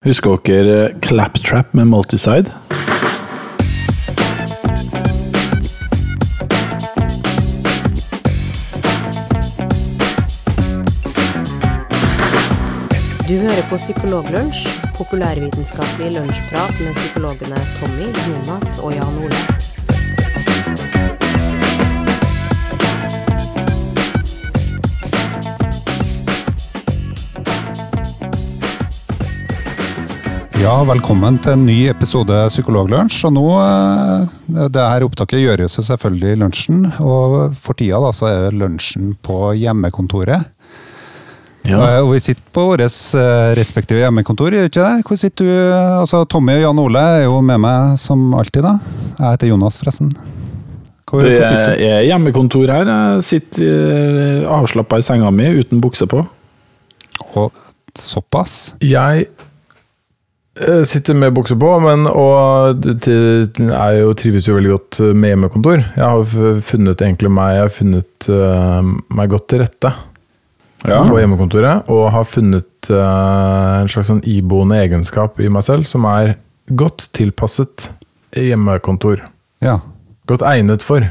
Husker dere Claptrap med Multiside? Du hører på Psykologlunsj, populærvitenskapelig lunsjprat med psykologene Tommy, Jonas og Jan Ole. Ja, velkommen til en ny episode Psykologlunsj. Og nå, eh, det her opptaket gjøres jo selvfølgelig i lunsjen, og for tida da, så er lunsjen på hjemmekontoret. Ja. Eh, Og vi sitter på våre eh, respektive hjemmekontor, gjør vi ikke det? Hvor sitter du? Altså, Tommy og Jan Ole er jo med meg som alltid, da. Jeg heter Jonas, forresten. Hvor, Det hvor er hjemmekontor her. Jeg sitter avslappa i senga mi uten bukse på. Og såpass? Jeg sitter med bukse på, men og er jo, trives jo veldig godt med hjemmekontor. Jeg har funnet egentlig meg Jeg har funnet uh, meg godt til rette Ja. på hjemmekontoret, og har funnet uh, en slags sånn iboende egenskap i meg selv som er godt tilpasset hjemmekontor. Ja. Godt egnet for.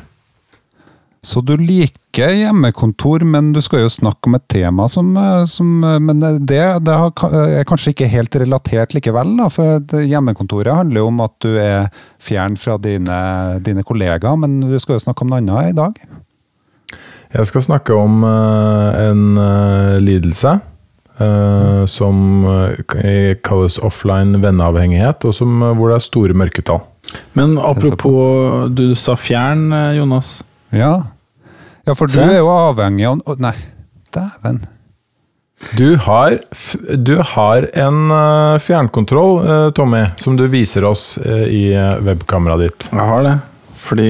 Så du liker hjemmekontor, men du skal jo snakke om et tema som, eh, som eh, Men det, det er kanskje ikke helt relatert likevel, da. For hjemmekontoret handler jo om at du er fjern fra dine, dine kollegaer, men du skal jo snakke om noe annet i dag. Jeg skal snakke om eh, en lidelse eh, som kalles offline venneavhengighet, og som, hvor det er store mørketall. Men apropos, du sa fjern, Jonas. Ja, ja for du er jo avhengig av å, Nei, dæven. Du har, du har en eh, fjernkontroll, eh, Tommy, som du viser oss eh, i webkameraet ditt. Jeg har det. Fordi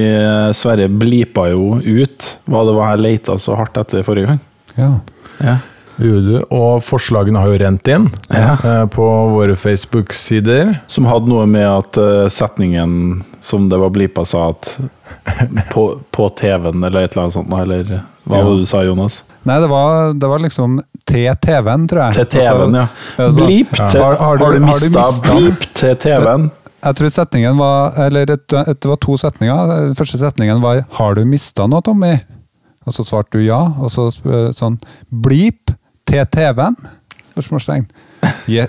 Sverre blipa jo ut hva det var jeg leita så hardt etter forrige gang. Ja. Ja. Og forslagene har jo rent inn Ja. eh, på våre Facebook-sider. Som hadde noe med at uh, setningen som det var blipa, sa at på, på TV-en eller et eller annet sånt. Eller hva Ja. var det du sa, Jonas? Nei, det var, det var liksom til TV-en, tror jeg. Til TV-en, ja. altså, Blip ja. til Har- har Har du- du, har du mista blip til TV-en? Jeg tror setningen var Eller det, det var to setninger. Den første setningen var 'Har du mista noe, Tommy?' Og så svarte du ja. Og så sånn 'Blip til TV-en?' Spørsmålstegn. I, i,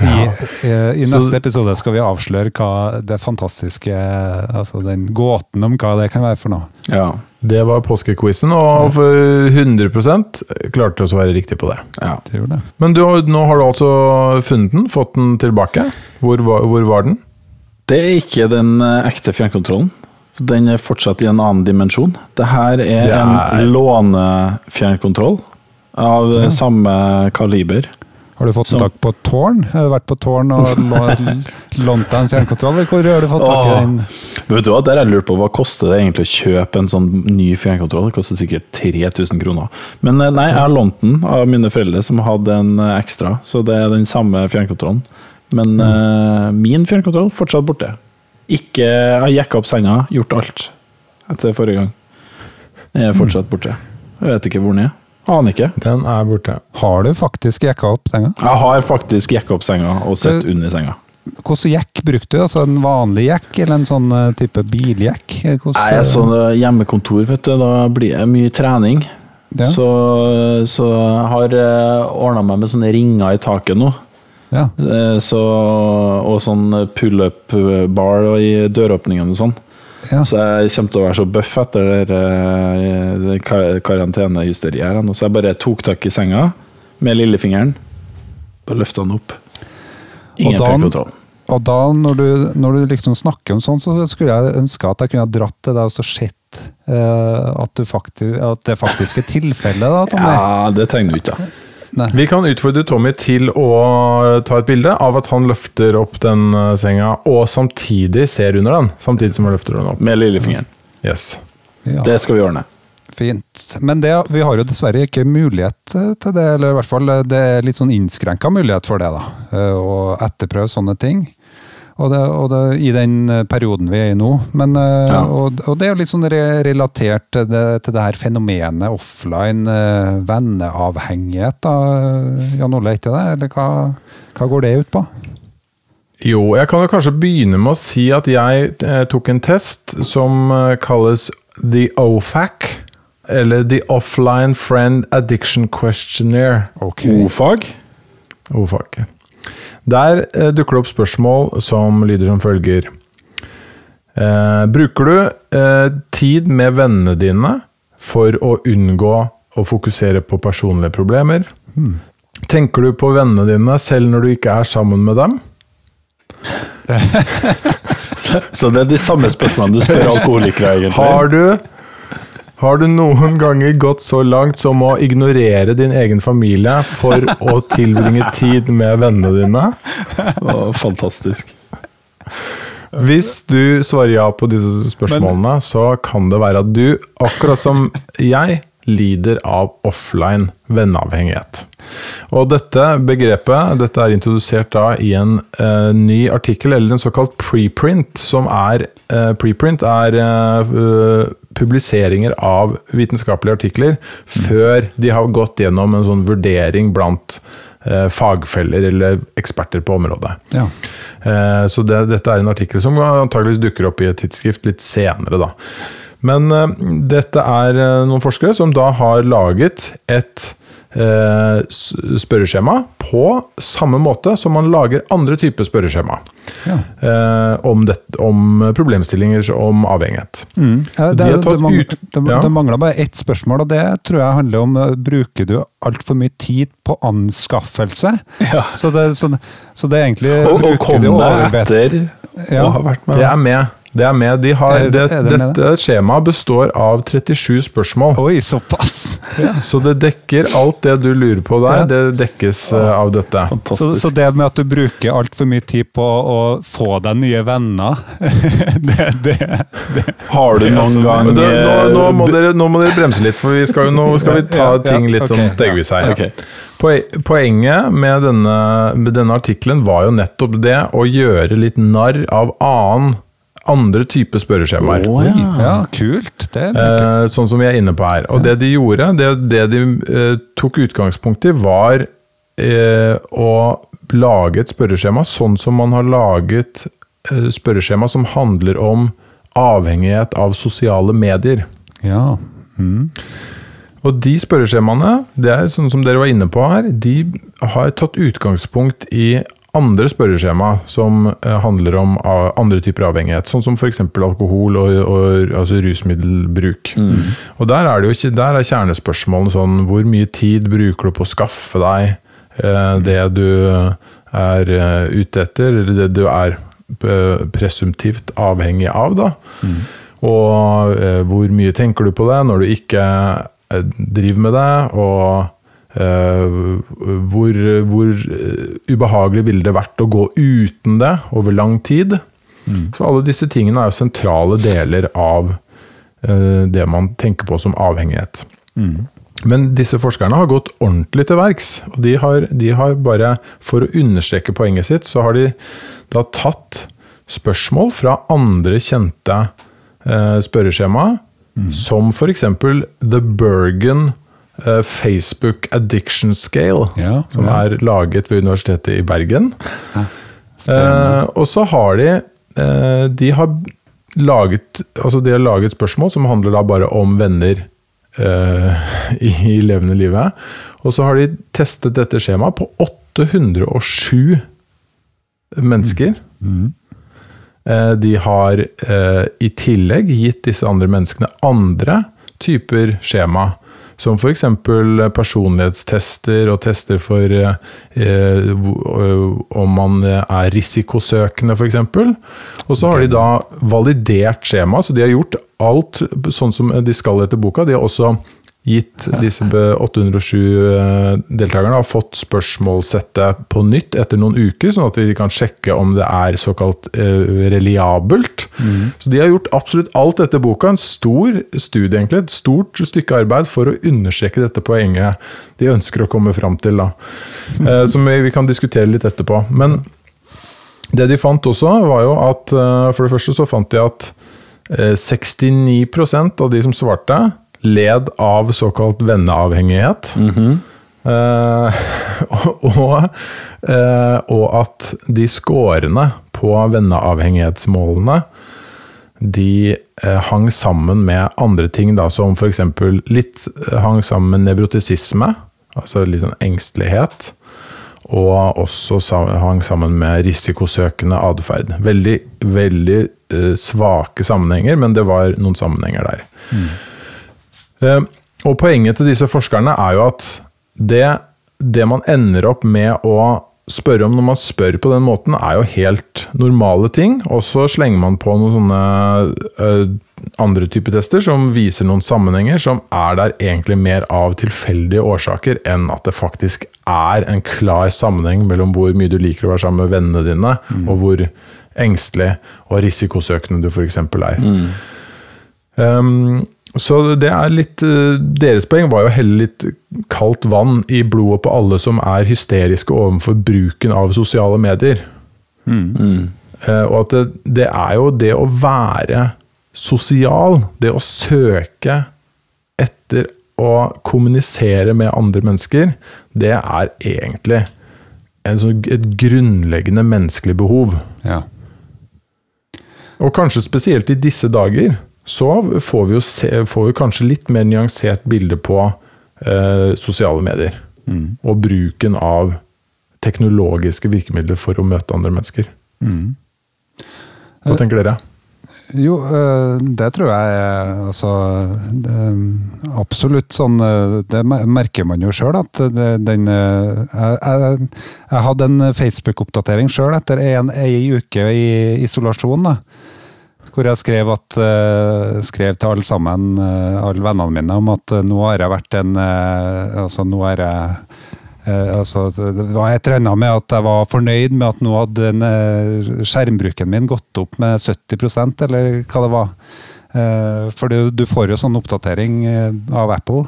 i, I neste episode skal vi avsløre hva det fantastiske Altså den gåten om hva det kan være for noe. Ja. Det var påskequizen, og for 100% klarte oss å være riktig på det. ja. Det gjorde det. Men du, nå har du altså funnet den, fått den tilbake. Hvor, var- hvor var den? Det er ikke den eh, ekte fjernkontrollen. Den er fortsatt i en annen dimensjon. Det her er, Det er- en lånefjernkontroll av ja. samme kaliber. Har du fått Som- tak på tårn? Har du vært på tårn og lånt deg en fjernkontroll? Hvor har du fått tak i den? Vet du hva, der jeg lurt på, Hva koster det egentlig å kjøpe en sånn ny fjernkontroll? Det koster sikkert 3000 kroner. Men eh, nei, jeg har lånt den av mine foreldre som hadde en eh, ekstra, så det er den samme fjernkontrollen. Men eh, min fjernkontroll fortsatt borte. Ikke Jeg har jekka opp senga, gjort alt etter forrige gang. Den er fortsatt borte. Jeg vet ikke hvor den er. Aner ikke. Den er borte. Har du faktisk jekka opp senga? Jeg har faktisk jekka opp senga og sett under senga. Hvordan jekk brukte du? Altså En vanlig jekk, eller en sånn eh, type biljekk? Eh, Nei, sånn eh, hjemmekontor, vet du, da blir det mye trening. Ja. Så, så jeg har ordna meg med sånne ringer i taket nå. ja. Så, og sånn pull-up-bar i døråpningene og sånn. Ja. Så jeg kommer til å være så bøff etter det, eh, det karantenehysteriet her. nå. Så jeg bare tok tak i senga med lillefingeren. Bare løfta den opp. Ingen Og. Og da, når du, når du liksom snakker om sånn, så skulle jeg ønske at jeg kunne ha dratt til deg og så sett eh, at, du faktisk, at det faktisk er tilfellet, da, Tommy. Ja, det trenger du ikke. da. Nei. Vi kan utfordre Tommy til å ta et bilde av at han løfter opp den eh, senga, og samtidig ser under den. Samtidig som han løfter den opp. Med lillefingeren. Yes. Ja, Det skal vi ordne. fint. Men det, vi har jo dessverre ikke mulighet eh, til det, eller i hvert fall eh, det er litt sånn innskrenka mulighet for det, da. Å etterprøve sånne ting. Og det, og det, I den eh, perioden vi er i nå. Men, eh, Ja. og, og det er jo litt sånn re relatert til det, til det her fenomenet offline eh, venneavhengighet, da, Jan Ole, ikke det? Eller hva, hva går det ut på? Jo, jeg kan jo kanskje begynne med å si at jeg eh, tok en test som eh, kalles The OFAC, eller The Offline Friend Addiction Questionnaire. Ok. O-fag? OFAC. Der eh, dukker det opp spørsmål som lyder som følger. Eh, bruker du eh, tid med vennene dine for å unngå å fokusere på personlige problemer? Tenker du på vennene dine selv når du ikke er sammen med dem? Så det er de samme spørsmålene du spør alkoholikere, egentlig? Har du, har du noen ganger gått så langt som å ignorere din egen familie for å tilbringe tid med vennene dine? Å, fantastisk. Hvis du svarer ja på disse spørsmålene, så kan det være at du, akkurat som jeg, lider av offline venneavhengighet. Og dette begrepet dette er introdusert da i en eh, ny artikkel, eller en såkalt preprint, som er eh, Preprint er eh, publiseringer av vitenskapelige artikler før de har gått gjennom en sånn vurdering blant eh, fagfeller eller eksperter på området. Ja. Eh, Så det, dette er en artikkel som antageligvis dukker opp i et tidsskrift litt senere. Da. Men eh, dette er eh, noen forskere som da har laget et eh, spørreskjema på samme måte som man lager andre typer spørreskjema. Ja. Eh, om, det, om problemstillinger om avhengighet. Mm. Det, De det, har det, det, ut- det, ja. det mangler bare ett spørsmål, og det tror jeg handler om bruker du altfor mye tid på anskaffelse? Ja. Så, det, så, så det er egentlig Og, og du etter Ja. å ha vært med. Det er med. Det er med. De har, Er- det, er det med dette skjemaet består av 37 spørsmål. Oi, såpass! Så det dekker alt det du lurer på der, det dekkes eh, av dette. Så, så det med at du bruker altfor mye tid på å få deg nye venner, det, det, det Har du noen gang det, nå, nå, må eh, dere, nå må dere bremse litt, for vi skal, jo- nå skal vi ta Ja, ja, ting litt okay. sånn stegvis her. Ok. Poe- Poenget med denne, med denne artikkelen var jo nettopp det å gjøre litt narr av annen, andre typer spørreskjemaer. Oh, ja. Ja, kult. Det er Eh, sånn som vi er inne på her. Og det de gjorde, det, det de eh, tok utgangspunkt i, var eh, å lage et spørreskjema sånn som man har laget eh, spørreskjema som handler om avhengighet av sosiale medier. ja. Mm. Og de spørreskjemaene, det er sånn som dere var inne på her, de har tatt utgangspunkt i andre spørreskjema som eh, handler om ah, andre typer avhengighet, sånn som f.eks. alkohol og, og altså rusmiddelbruk. Og der er, det jo der er kjernespørsmålene sånn Hvor mye tid bruker du på å skaffe deg eh, det du er eh, ute etter, eller det du er eh, presumptivt avhengig av, da? Og eh, hvor mye tenker du på det når du ikke eh, driver med det? Og eh, hvor, hvor eh, ubehagelig ville det vært å gå uten det over lang tid? Så alle disse tingene er jo sentrale deler av eh, det man tenker på som avhengighet. Men disse forskerne har gått ordentlig til verks. Og de har, de har bare, for å understreke poenget sitt, så har de da tatt spørsmål fra andre kjente eh, spørreskjema, som f.eks. The Bergen eh, Facebook Addiction Scale, Ja, som ja. er laget ved Universitetet i Bergen. Eh, og så har de eh, De har laget Altså de har laget spørsmål som handler da bare om venner eh, i levende livet. Og så har de testet dette skjemaet på 807 mennesker. Eh, de har eh, i tillegg gitt disse andre menneskene andre typer skjema. Som f.eks. personlighetstester og tester for eh, eh, eh, om man er risikosøkende, f.eks. Og så har de da validert skjema, så de har gjort alt sånn som de skal etter boka. De har også gitt disse be- 807 eh, deltakerne har fått spørsmålssettet på nytt etter noen uker, sånn at de kan sjekke om det er såkalt eh, reliabelt. Så de har gjort absolutt alt etter boka. En stor studie, egentlig. Et stort stykke arbeid for å understreke dette poenget de ønsker å komme fram til. Da. Eh, som vi, vi kan diskutere litt etterpå. Men det de fant også, var jo at For det første så fant de at eh, 69% av de som svarte, led av såkalt venneavhengighet. Eh, og, og, eh, og at de scorene på venneavhengighetsmålene de eh, hang sammen med andre ting, da, som f.eks. litt eh, hang sammen med nevrotisisme, altså litt sånn engstelighet. Og også hang sammen med risikosøkende atferd. Veldig, veldig svake sammenhenger, men det var noen sammenhenger der. Eh, og poenget til disse forskerne er jo at det, det man ender opp med å spørre om når man spør på den måten, er jo helt normale ting. Og så slenger man på noen sånne eh, andre typer tester som viser noen sammenhenger som er der egentlig mer av tilfeldige årsaker enn at det faktisk er en klar sammenheng mellom hvor mye du liker å være sammen med vennene dine, og hvor engstelig og risikosøkende du f.eks. er. Um, så det er litt eh, Deres poeng var jo å helle litt kaldt vann i blodet på alle som er hysteriske overfor bruken av sosiale medier. Mm. og at det, det er jo det å være sosial, det å søke etter å kommunisere med andre mennesker, det er egentlig en sånn, et grunnleggende menneskelig behov. Ja. Og kanskje spesielt i disse dager, så får vi jo se, får vi kanskje litt mer nyansert bilde på eh, sosiale medier. Og bruken av teknologiske virkemidler for å møte andre mennesker. Hva tenker dere? Jo, øh, det tror jeg altså, det, Absolutt sånn øh, Det merker man jo sjøl, at den jeg, jeg, jeg hadde en Facebook-oppdatering sjøl etter en, ei uke i isolasjon. da hvor jeg skrev, at, øh, skrev til alle sammen, øh, alle vennene mine, om at øh, nå har jeg vært en Altså, nå har jeg Eh, altså, det var et eller annet med at jeg var fornøyd med at nå hadde eh, skjermbruken min gått opp med 70% eller hva det var. Eh, for du, får jo sånn oppdatering eh, av Apple.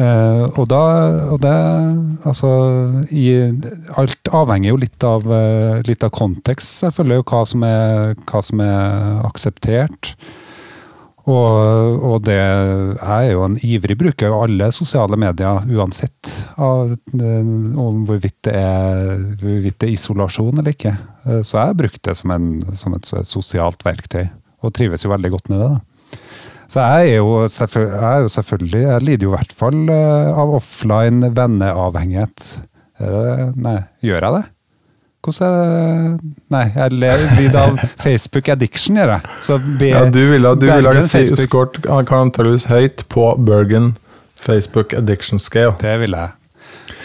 Eh, og da og det, Altså i, Alt avhenger jo litt av, eh, litt av kontekst, selvfølgelig, og hva som er, hva som er akseptert. Og, og det jeg er jo en ivrig bruker av alle sosiale medier, uansett eh, om hvorvidt det, er, hvorvidt det er isolasjon eller ikke. Så jeg har brukt det som, en, som et sosialt verktøy, og trives jo veldig godt med det. da. Så jeg er jo, selvføl- jeg er jo selvfølgelig Jeg lider jo i hvert fall eh, av offline venneavhengighet. Eh, Nei, gjør jeg det? Hvordan er det Nei, jeg lider av Facebook addiction, gjør jeg. Så be, Ja, du ville, du ville ha skåret han antakeligvis høyt på Bergen Facebook Addiction Scale. Det vil jeg.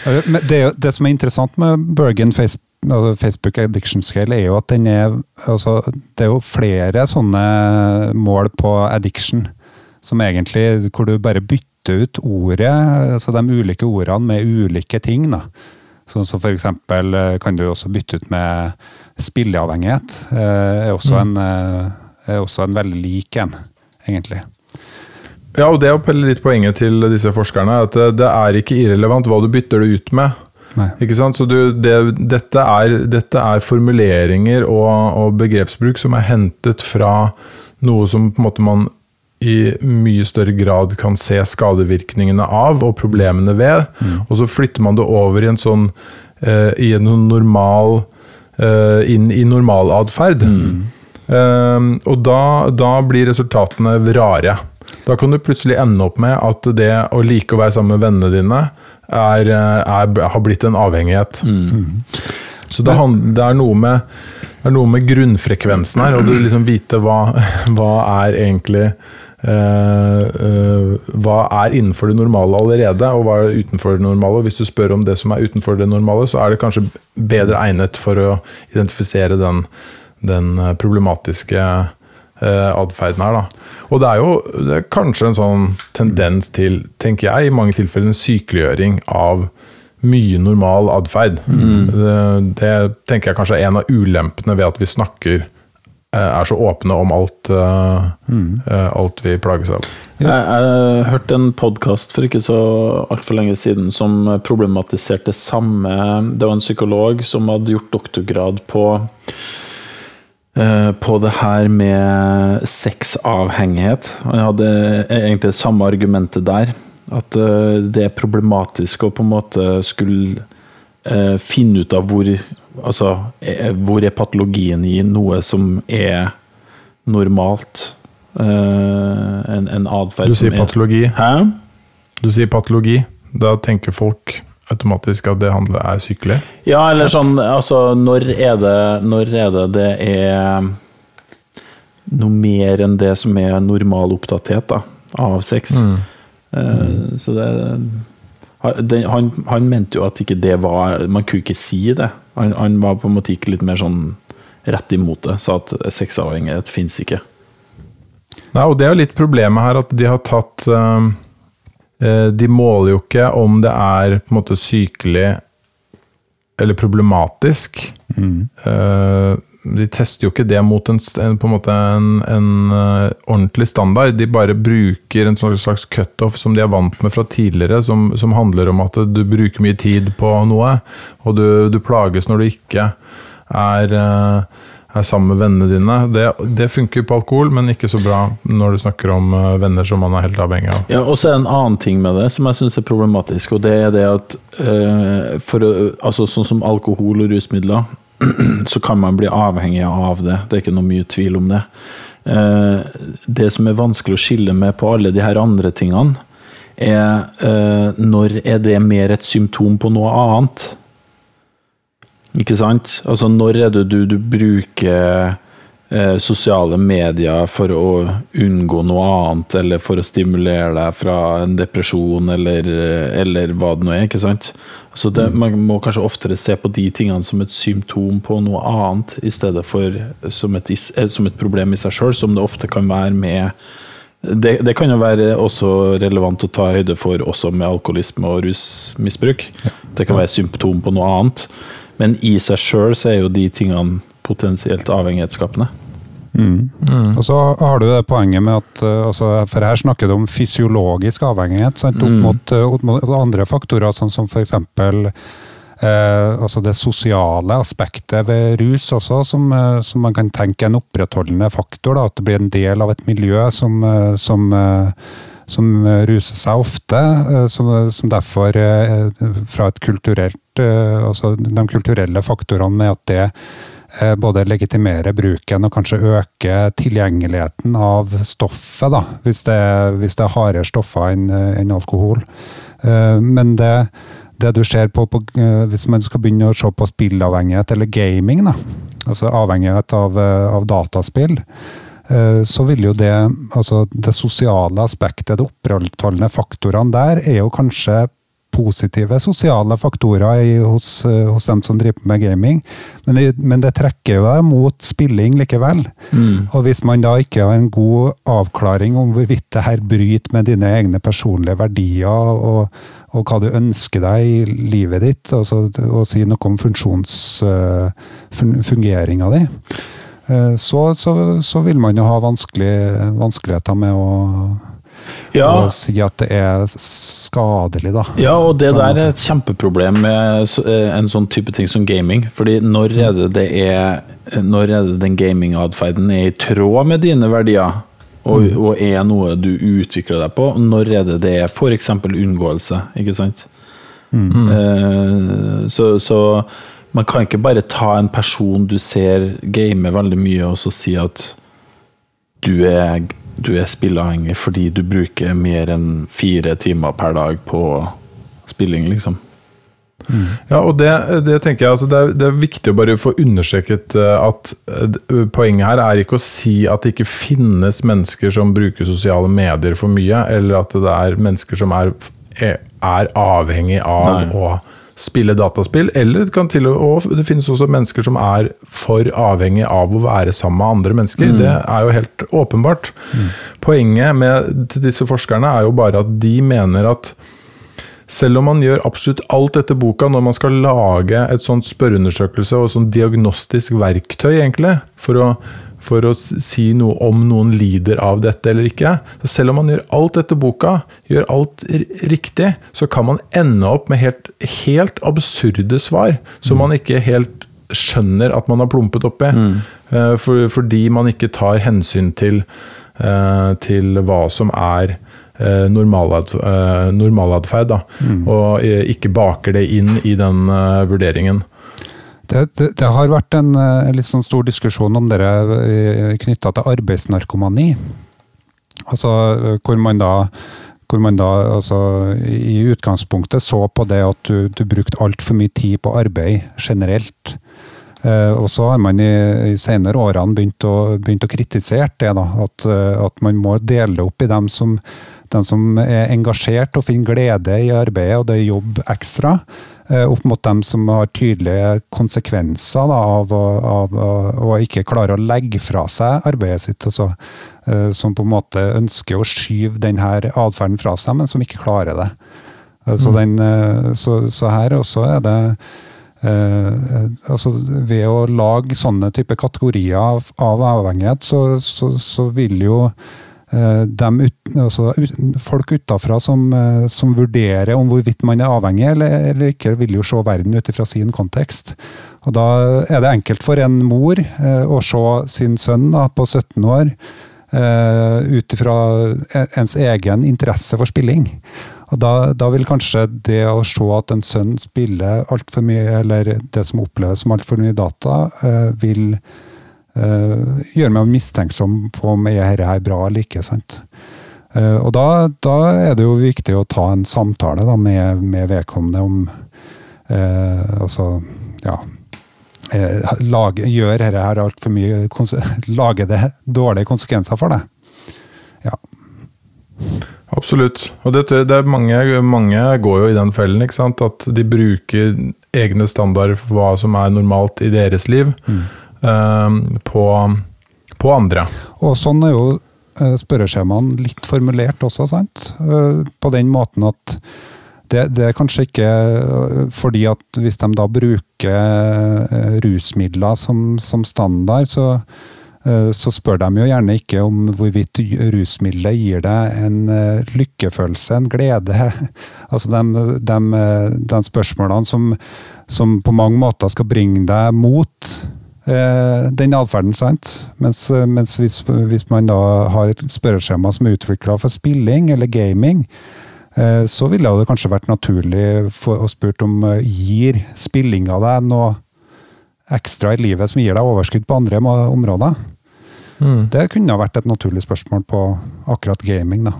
Eh, Men det, jo- det som er interessant med Bergen altså Facebook Addiction Scale, er jo at den er altså, Det er jo flere sånne mål på addiction, som egentlig hvor du bare bytter ut ordet, altså de ulike ordene med ulike ting. da. Sånn som eksempel eh, kan du også bytte ut med spilleavhengighet. eh, Er også, en, eh, er også en veldig lik en, egentlig. Ja, og det er litt poenget til disse forskerne, at det er ikke irrelevant hva du bytter det ut med. Nei. Ikke sant? Så du, det, dette, er, dette er formuleringer og, og begrepsbruk som er hentet fra noe som på en måte man i mye større grad kan se skadevirkningene av og problemene ved, og så flytter man det over i en sånn eh, i en normal eh, inn i normalatferd. Eh, og da, da blir resultatene rare. Da kan du plutselig ende opp med at det å like å være sammen med vennene dine er, eh, er, har blitt en avhengighet. Så det, det, er noe med, det er noe med grunnfrekvensen her, og du liksom vite hva, hva er egentlig Hva er innenfor det normale allerede, og hva er utenfor det normale. Hvis du spør om det som er utenfor det normale, så er det kanskje bedre egnet for å identifisere den, den eh, problematiske eh, atferden her. Da. Og det er jo det er kanskje en sånn tendens til, tenker jeg, i mange tilfeller en sykeliggjøring av mye normal atferd. Det, det tenker jeg kanskje er en av ulempene ved at vi snakker eh, er så åpne om alt, mm. eh, alt vi plages av. Jeg, jeg hørte en podkast for ikke så altfor lenge siden som problematiserte samme Det var en psykolog som hadde gjort doktorgrad på eh, på det her med sexavhengighet. Han hadde egentlig det samme argumentet der. At eh, det er problematisk å på en måte skulle eh, finne ut av hvor Altså, eh, hvor er patologien i noe som er normalt? Eh, en en atferd Du sier er patologi. Hæ? Du sier patologi. Da tenker folk automatisk at det handler er sykelig. Ja, eller sånn Altså, når er det Når er det det er noe mer enn det som er normal opptatthet da, av sex? Mm. Eh, Så det den- han, han mente jo at ikke det var Man kunne ikke si det. Han, han var på en måte ikke litt mer sånn rett imot det. Sa at sexavhengighet fins ikke. Nei, og det er jo litt problemet her at de har tatt eh, eh, De måler jo ikke om det er på en måte sykelig eller problematisk. Eh, de tester jo ikke det mot en, på en, måte en, en eh, ordentlig standard. De bare bruker en sånn slags cutoff som de er vant med fra tidligere, som, som handler om at du bruker mye tid på noe, og du, du plages når du ikke er, eh, er sammen med vennene dine. Det, det funker på alkohol, men ikke så bra når du snakker om eh, venner som man er helt avhengig av. Ja, og så er det en annen ting med det som jeg syns er problematisk, og det er det at eh, for, altså, Sånn som alkohol og rusmidler, så kan man bli avhengig av det. Det er ikke noe mye tvil om det. Eh, det som er vanskelig å skille med på alle de her andre tingene, er eh, når er det mer et symptom på noe annet? Ikke sant? Altså, når er det du, du bruker eh, sosiale medier for å unngå noe annet, eller for å stimulere deg fra en depresjon, eller, eller hva det nå er, ikke sant? Så det, man må kanskje oftere se på de tingene som et symptom på noe annet, i stedet for som et, eh, som et problem i seg sjøl, som det ofte kan være med det, det kan jo være også relevant å ta høyde for også med alkoholisme og rusmisbruk. Det kan være symptom på noe annet. Men i seg sjøl så er jo de tingene potensielt avhengighetsskapende. Og så har du det poenget med at eh, altså, For her snakker du om fysiologisk avhengighet sant, opp, Mm. mot, eh, opp mot andre faktorer, sånn som f.eks. Eh, altså det sosiale aspektet ved rus også, som, eh, som man kan tenke er en opprettholdende faktor. Da, at det blir en del av et miljø som, som, som ruser seg ofte. Som, som derfor, fra et kulturelt Altså de kulturelle faktorene med at det både legitimere bruken og kanskje øke tilgjengeligheten av stoffet, da, hvis det, hvis det er hardere stoffer enn en alkohol. Eh, Men det, det du ser på, på eh, hvis man skal begynne å se på spillavhengighet eller gaming, da, altså avhengighet av, eh, av dataspill, eh, så vil jo det, altså det sosiale aspektet, de opprettholdende faktorene der, er jo kanskje positive sosiale faktorer i, hos, eh, hos dem som driver med gaming, men det, men det trekker jo deg mot spilling likevel. Og hvis man da ikke har en god avklaring om hvorvidt det her bryter med dine egne personlige verdier, og, og hva du ønsker deg i livet ditt, altså å si noe om funksjonsfungeringa di, eh, så, så, så vil man jo ha vanskelig, vanskeligheter med å, Ja, Og si at det er skadelig, da. ja, og det Sånn der er et kjempeproblem med eh, en sånn type ting som gaming. Fordi når er det det er Når er det den gamingatferden er i tråd med dine verdier? Og, og er noe du utvikler deg på? Når er det det er f.eks. unngåelse? Ikke sant? Eh, så, så man kan ikke bare ta en person du ser game veldig mye, og så si at du er, du er spilleavhengig fordi du bruker mer enn fire timer per dag på spilling, liksom. Ja, og det, det tenker jeg altså det, er, det er viktig å bare få understreket eh, at eh, poenget her er ikke å si at det ikke finnes mennesker som bruker sosiale medier for mye, eller at det er mennesker som er, er avhengig av Nei. å spille dataspill, eller det, kan til og, det finnes også mennesker som er for avhengig av å være sammen med andre mennesker. Det er jo helt åpenbart. Poenget med disse forskerne er jo bare at de mener at selv om man gjør absolutt alt etter boka når man skal lage et sånt spørreundersøkelse og sånn diagnostisk verktøy, egentlig, for å, for å si noe om noen lider av dette eller ikke. Så Selv om man gjør alt etter boka, gjør alt riktig, så kan man ende opp med helt, helt absurde svar som man ikke helt skjønner at man har plumpet oppi. Eh, For, fordi man ikke tar hensyn til, eh, til hva som er eh, normalatf- normalatferd, da, og eh, ikke baker det inn i den vurderingen. Det, det, det har vært en en litt sånn stor diskusjon om dere knytta til arbeidsnarkomani. Altså eh, hvor man da hvor man da altså, i utgangspunktet så på det at du, du brukte altfor mye tid på arbeid generelt. Eh, og så har man i, i senere årene begynt å, begynt å kritisere det. da, At, eh, at man må dele opp i dem som, dem som er engasjert og finner glede i arbeidet, og det er jobb ekstra. Eh, Opp mot dem som har tydelige konsekvenser da, av, å- av, å- ikke klare å legge fra seg arbeidet sitt. Altså, eh, som på en måte ønsker å skyve denne atferden fra seg, men som ikke klarer det. Eh, Så, den, eh, så, så her også er det eh, altså Ved å lage sånne type kategorier av, av avhengighet, så, så, så vil jo ut, altså, folk utafra som, eh, som vurderer om hvorvidt man er avhengig eller, eller ikke, vil jo se verden ut fra sin kontekst. Og Da er det enkelt for en mor eh, å se sin sønn da, på 17 år eh, ut ifra ens egen interesse for spilling. Og da, da vil kanskje det å se at en sønn spiller altfor mye, eller det som oppleves som altfor mye data, eh, vil eh, gjøre meg mistenksom på om er dette her bra eller ikke. sant? Eh, og da, da er det jo viktig å ta en samtale da, med, med vedkommende om eh, altså, ja, eh, lage, gjør dette her altfor mye Lager det dårlige konsekvenser for deg? Ja. Absolutt. Og det, det er mange, mange går jo i den fellen, ikke sant? at de bruker egne standarder for hva som er normalt i deres liv, eh, på, på andre. Og sånn er jo eh, spørreskjemaene litt formulert også, sant? Eh, På den måten at det, det er kanskje ikke eh, fordi at hvis de da bruker rusmidler som, som standard, så, så spør de jo gjerne ikke om hvorvidt rusmiddelet gir deg en lykkefølelse, en glede. Altså de, de, de spørsmålene som, som på mange måter skal bringe deg mot den atferden, sant? Mens, mens hvis, hvis man da har et spørreskjema som er utvikla for spilling eller gaming, eh, så ville det kanskje vært naturlig for, å spurt om eh, gir spillinga deg noe ekstra i livet som gir deg overskudd på andre områder. områder? Det kunne ha vært et naturlig spørsmål på akkurat gaming, da.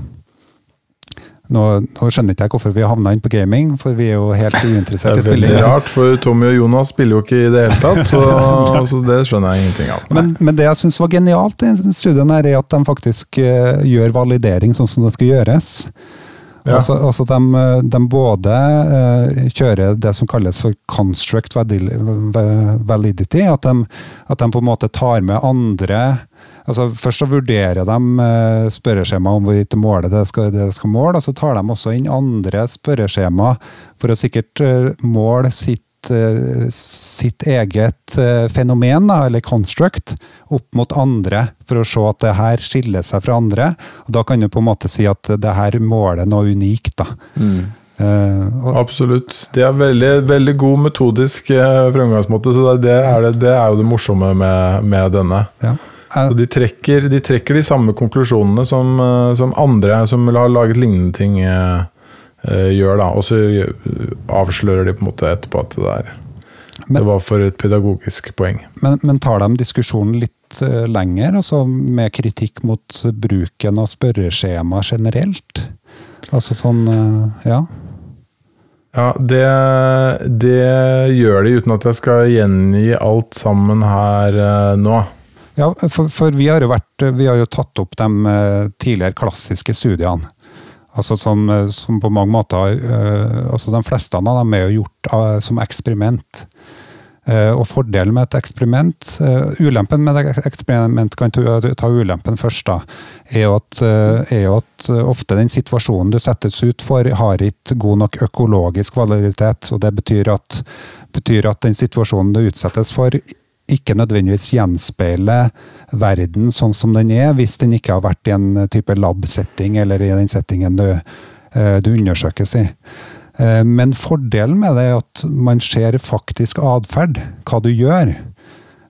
Nå, nå skjønner ikke jeg hvorfor vi havna inn på gaming, for vi er jo helt uinteressert er i spilling. Det veldig rart, for Tommy og Jonas spiller jo ikke i det hele tatt, så, altså, det skjønner jeg ingenting av. Men, men det jeg syns var genialt i studien, her, er at de faktisk uh, gjør validering sånn som det skal gjøres. Ja. Altså, altså de, de både uh, kjører det som kalles for construct validity, at de, at de på en måte tar med andre altså Først så vurderer de eh, spørreskjema om hvorvidt det måler det skal, det skal måle, og så tar de også inn andre spørreskjema for å sikkert eh, måle sitt eh, sitt eget eh, fenomen, da, eller construct, opp mot andre, for å se at det her skiller seg fra andre. Og Da kan du på en måte si at det her måler noe unikt. da. Mm. Uh, Absolutt. Det er veldig, veldig god metodisk uh, fremgangsmåte, så det, det, er det, det er jo det morsomme med, med denne. ja. Så Eh, de trekker, de trekker de samme konklusjonene som, som andre som har laget lignende ting, eh, gjør, da. Og så avslører de på en måte etterpå at det der Men- Det var for et pedagogisk poeng. men, men tar de diskusjonen litt uh, lenger, altså med kritikk mot bruken av spørreskjema generelt? Altså sånn uh, Ja. Ja, det, det gjør de uten at jeg skal gjengi alt sammen her uh, nå. Ja, for, for vi har vært Vi har jo tatt opp de eh, tidligere klassiske studiene. Altså som, eh, som på mange måter uh, altså De fleste av dem er jo gjort uh, som eksperiment. Uh, og fordelen med et eksperiment Ulempen med et eksperiment, kan ta, ta ulempen først, da, er jo, at, er jo at ofte den situasjonen du settes ut for, har ikke god nok økologisk validitet. og Det betyr at, betyr at den situasjonen du utsettes for, ikke nødvendigvis gjenspeiler verden sånn som den er, hvis den ikke har vært i en type lab-setting, eller i den settingen du, eh, du undersøkes i. Eh, Men fordelen med det er at man ser faktisk atferd, hva du gjør.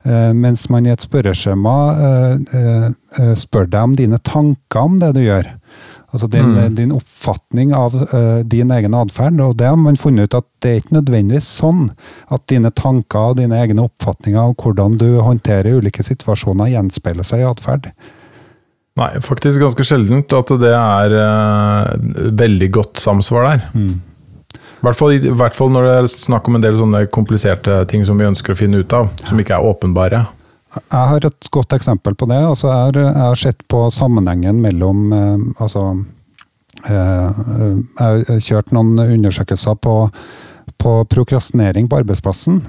Eh, Mens man i et spørreskjema eh, eh, eh, spør deg om dine tanker om det du gjør. Altså din, Mm. din oppfatning av uh, din egen atferd. Og det har man funnet ut at det er ikke nødvendigvis sånn at dine tanker og dine egne oppfatninger av hvordan du håndterer ulike situasjoner, gjenspeiler seg i atferd. Nei, faktisk ganske sjeldent at det er uh, veldig godt samsvar der. Mm. Hvert, fall, I hvert fall når det er snakk om en del sånne kompliserte ting som vi ønsker å finne ut av, som ikke er åpenbare. Jeg har et godt eksempel på det. Altså, jeg, har, sett på sammenhengen mellom eh, altså, eh, Jeg har kjørt noen undersøkelser på, på prokrastinering på arbeidsplassen.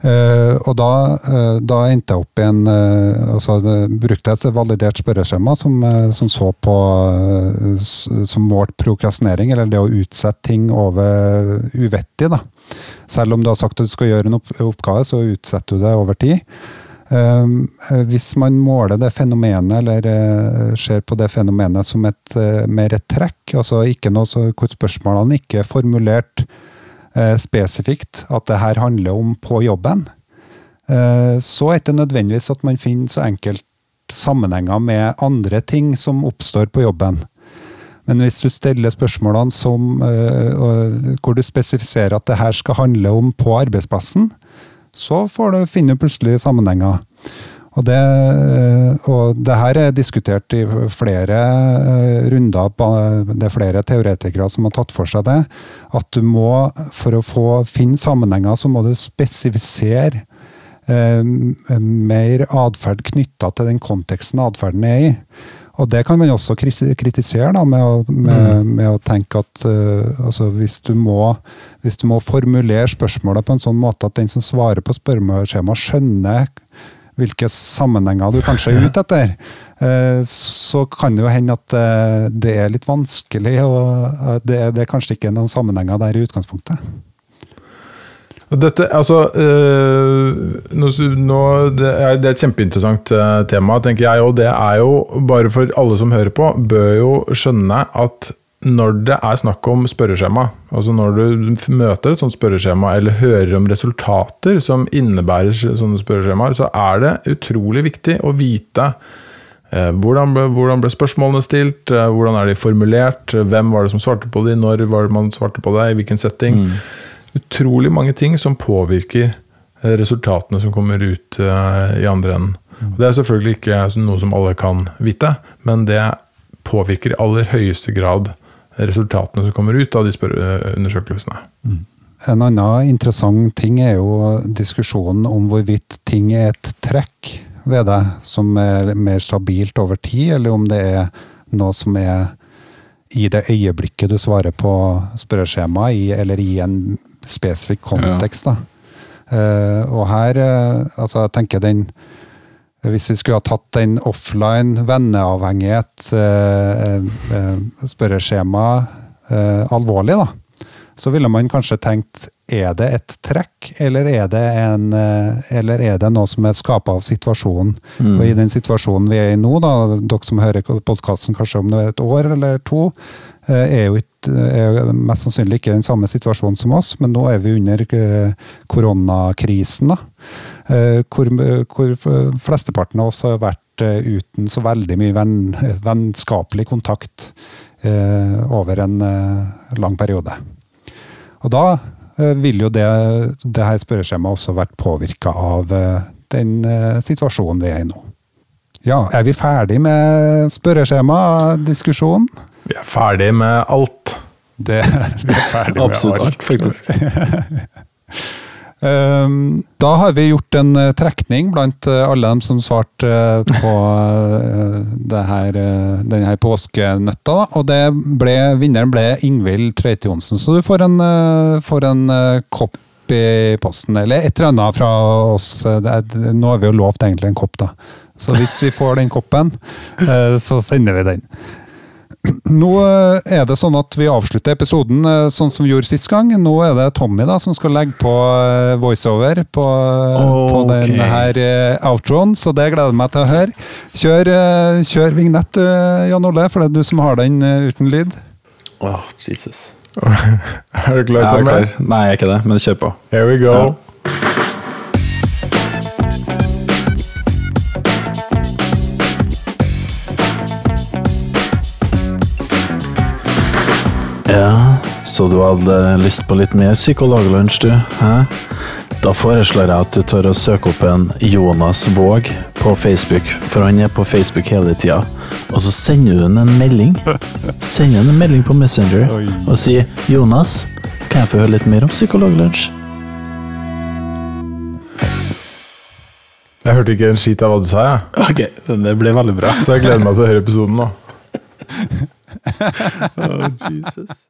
Eh, og da, uh, da endte jeg opp i en uh, altså, Brukte et validert spørreskjema som, som så på Som målte prokrastinering, eller det å utsette ting over uvettig. da. Selv om du har sagt at du skal gjøre en opp oppgave, så utsetter du det over tid. Hvis man måler det fenomenet, eller ser på det fenomenet som et mer et trekk, altså ikke noe så, hvor spørsmålene ikke er formulert spesifikt, at det her handler om på jobben, eh, så er det ikke nødvendigvis at man finner så enkelt sammenhenger med andre ting som oppstår på jobben. Men hvis du stiller spørsmålene som, eh, hvor du spesifiserer at det her skal handle om på arbeidsplassen, så får du finne plutselig sammenhenger. Og det, eh, og det her er diskutert i flere eh, runder. Det er flere teoretikere som har tatt for seg det. At du må, for å få finne sammenhenger, så må du spesifisere eh, mer atferd knytta til den konteksten atferden er i. Og det kan man også kritisere, da, med å, med, med å tenke at uh, altså hvis, du må, hvis du må formulere spørsmålet på en sånn måte at den som svarer på spørreskjemaet, skjønner hvilke sammenhenger du kanskje er ute etter, eh, så kan det jo hende at eh, det er litt vanskelig, og det det, det er kanskje ikke noen sammenhenger der i utgangspunktet. Dette, altså, nå, det, er, er et kjempeinteressant tema, tenker jeg. Og det er jo, bare for alle som hører på, bør jo skjønne at når det er snakk om spørreskjema, altså når du møter et sånt spørreskjema, eller hører om resultater som innebærer sånne spørreskjemaer, så er det utrolig viktig å vite eh, hvordan ble, hvordan ble spørsmålene stilt, eh, hvordan er de formulert, hvem var det som svarte på de, når var det man svarte på det, i hvilken setting utrolig mange ting som påvirker eh, resultatene som kommer ut eh, i andre enden. Mm. Det er selvfølgelig ikke noe som alle kan vite, men det påvirker i aller høyeste grad resultatene som kommer ut av de spørreundersøkelsene. Mm. En annen interessant ting er jo diskusjonen om hvorvidt ting er et trekk ved det som er mer stabilt over tid, eller om det er noe som er i det øyeblikket du svarer på spørreskjemaet, i, eller i en spesifikk kontekst. Da. Eh, og her, eh, altså jeg tenker den hvis vi skulle ha tatt den offline venneavhengighet, eh, eh, spørreskjema, eh, alvorlig, da, så ville man kanskje tenkt er det et trekk, eller er det, en, eller er det noe som er skapa av situasjonen? Og i den situasjonen vi er i nå, da, dere som hører podkasten kanskje om det er et år eller to, er jo ikke, er mest sannsynlig ikke i den samme situasjonen som oss, men nå er vi under koronakrisen. da. Eh, hvor, hvor flesteparten av oss har vært eh, uten så veldig mye venn, vennskapelig kontakt eh, over en eh, lang periode. Og da eh, vil jo det, det her spørreskjemaet også vært påvirka av eh, den eh, situasjonen vi er i nå. Ja, er vi ferdig med spørreskjema-diskusjonen? Vi er ferdig med alt. Det, vi er ferdig med Absolutt alt. alt, faktisk. Um, da har vi gjort en eh, trekning blant eh, alle dem som svarte eh, på her, denne påskenøtta. Og det ble, vinneren ble Ingvild Tveite Johnsen, så du får en, får en kopp i posten, eller et eller annet fra oss. Nå har vi jo lovt egentlig en kopp, da. Så hvis vi får den koppen, så sender vi den. Nå eh, er det sånn at vi avslutter episoden eh, sånn som vi gjorde sist gang. Nå er det Tommy da som skal legge på eh, voiceover på, på denne her outroen, så det gleder jeg meg til å høre. Kjør, kjør vignett du, Jan Ole, for det er du som har den uten lyd. Åh, Jesus. Er du klar, Tommy? Nei, jeg er ikke det, men kjør på. Here we go. Ja. Så du hadde lyst på litt mer psykologlunsj, du? Hæ? Da foreslår jeg at du tør å søke opp en Jonas Våg på Facebook, for han er på Facebook hele tida. Og så sender du ham en melding. Sender ham en melding på Messenger og sier 'Jonas, kan jeg få høre litt mer om Psykologlunsj?' Jeg hørte ikke en skit av hva du sa, jeg. Ok, det ble veldig bra. Så jeg gleder meg til å høre episoden nå. Oh, Jesus.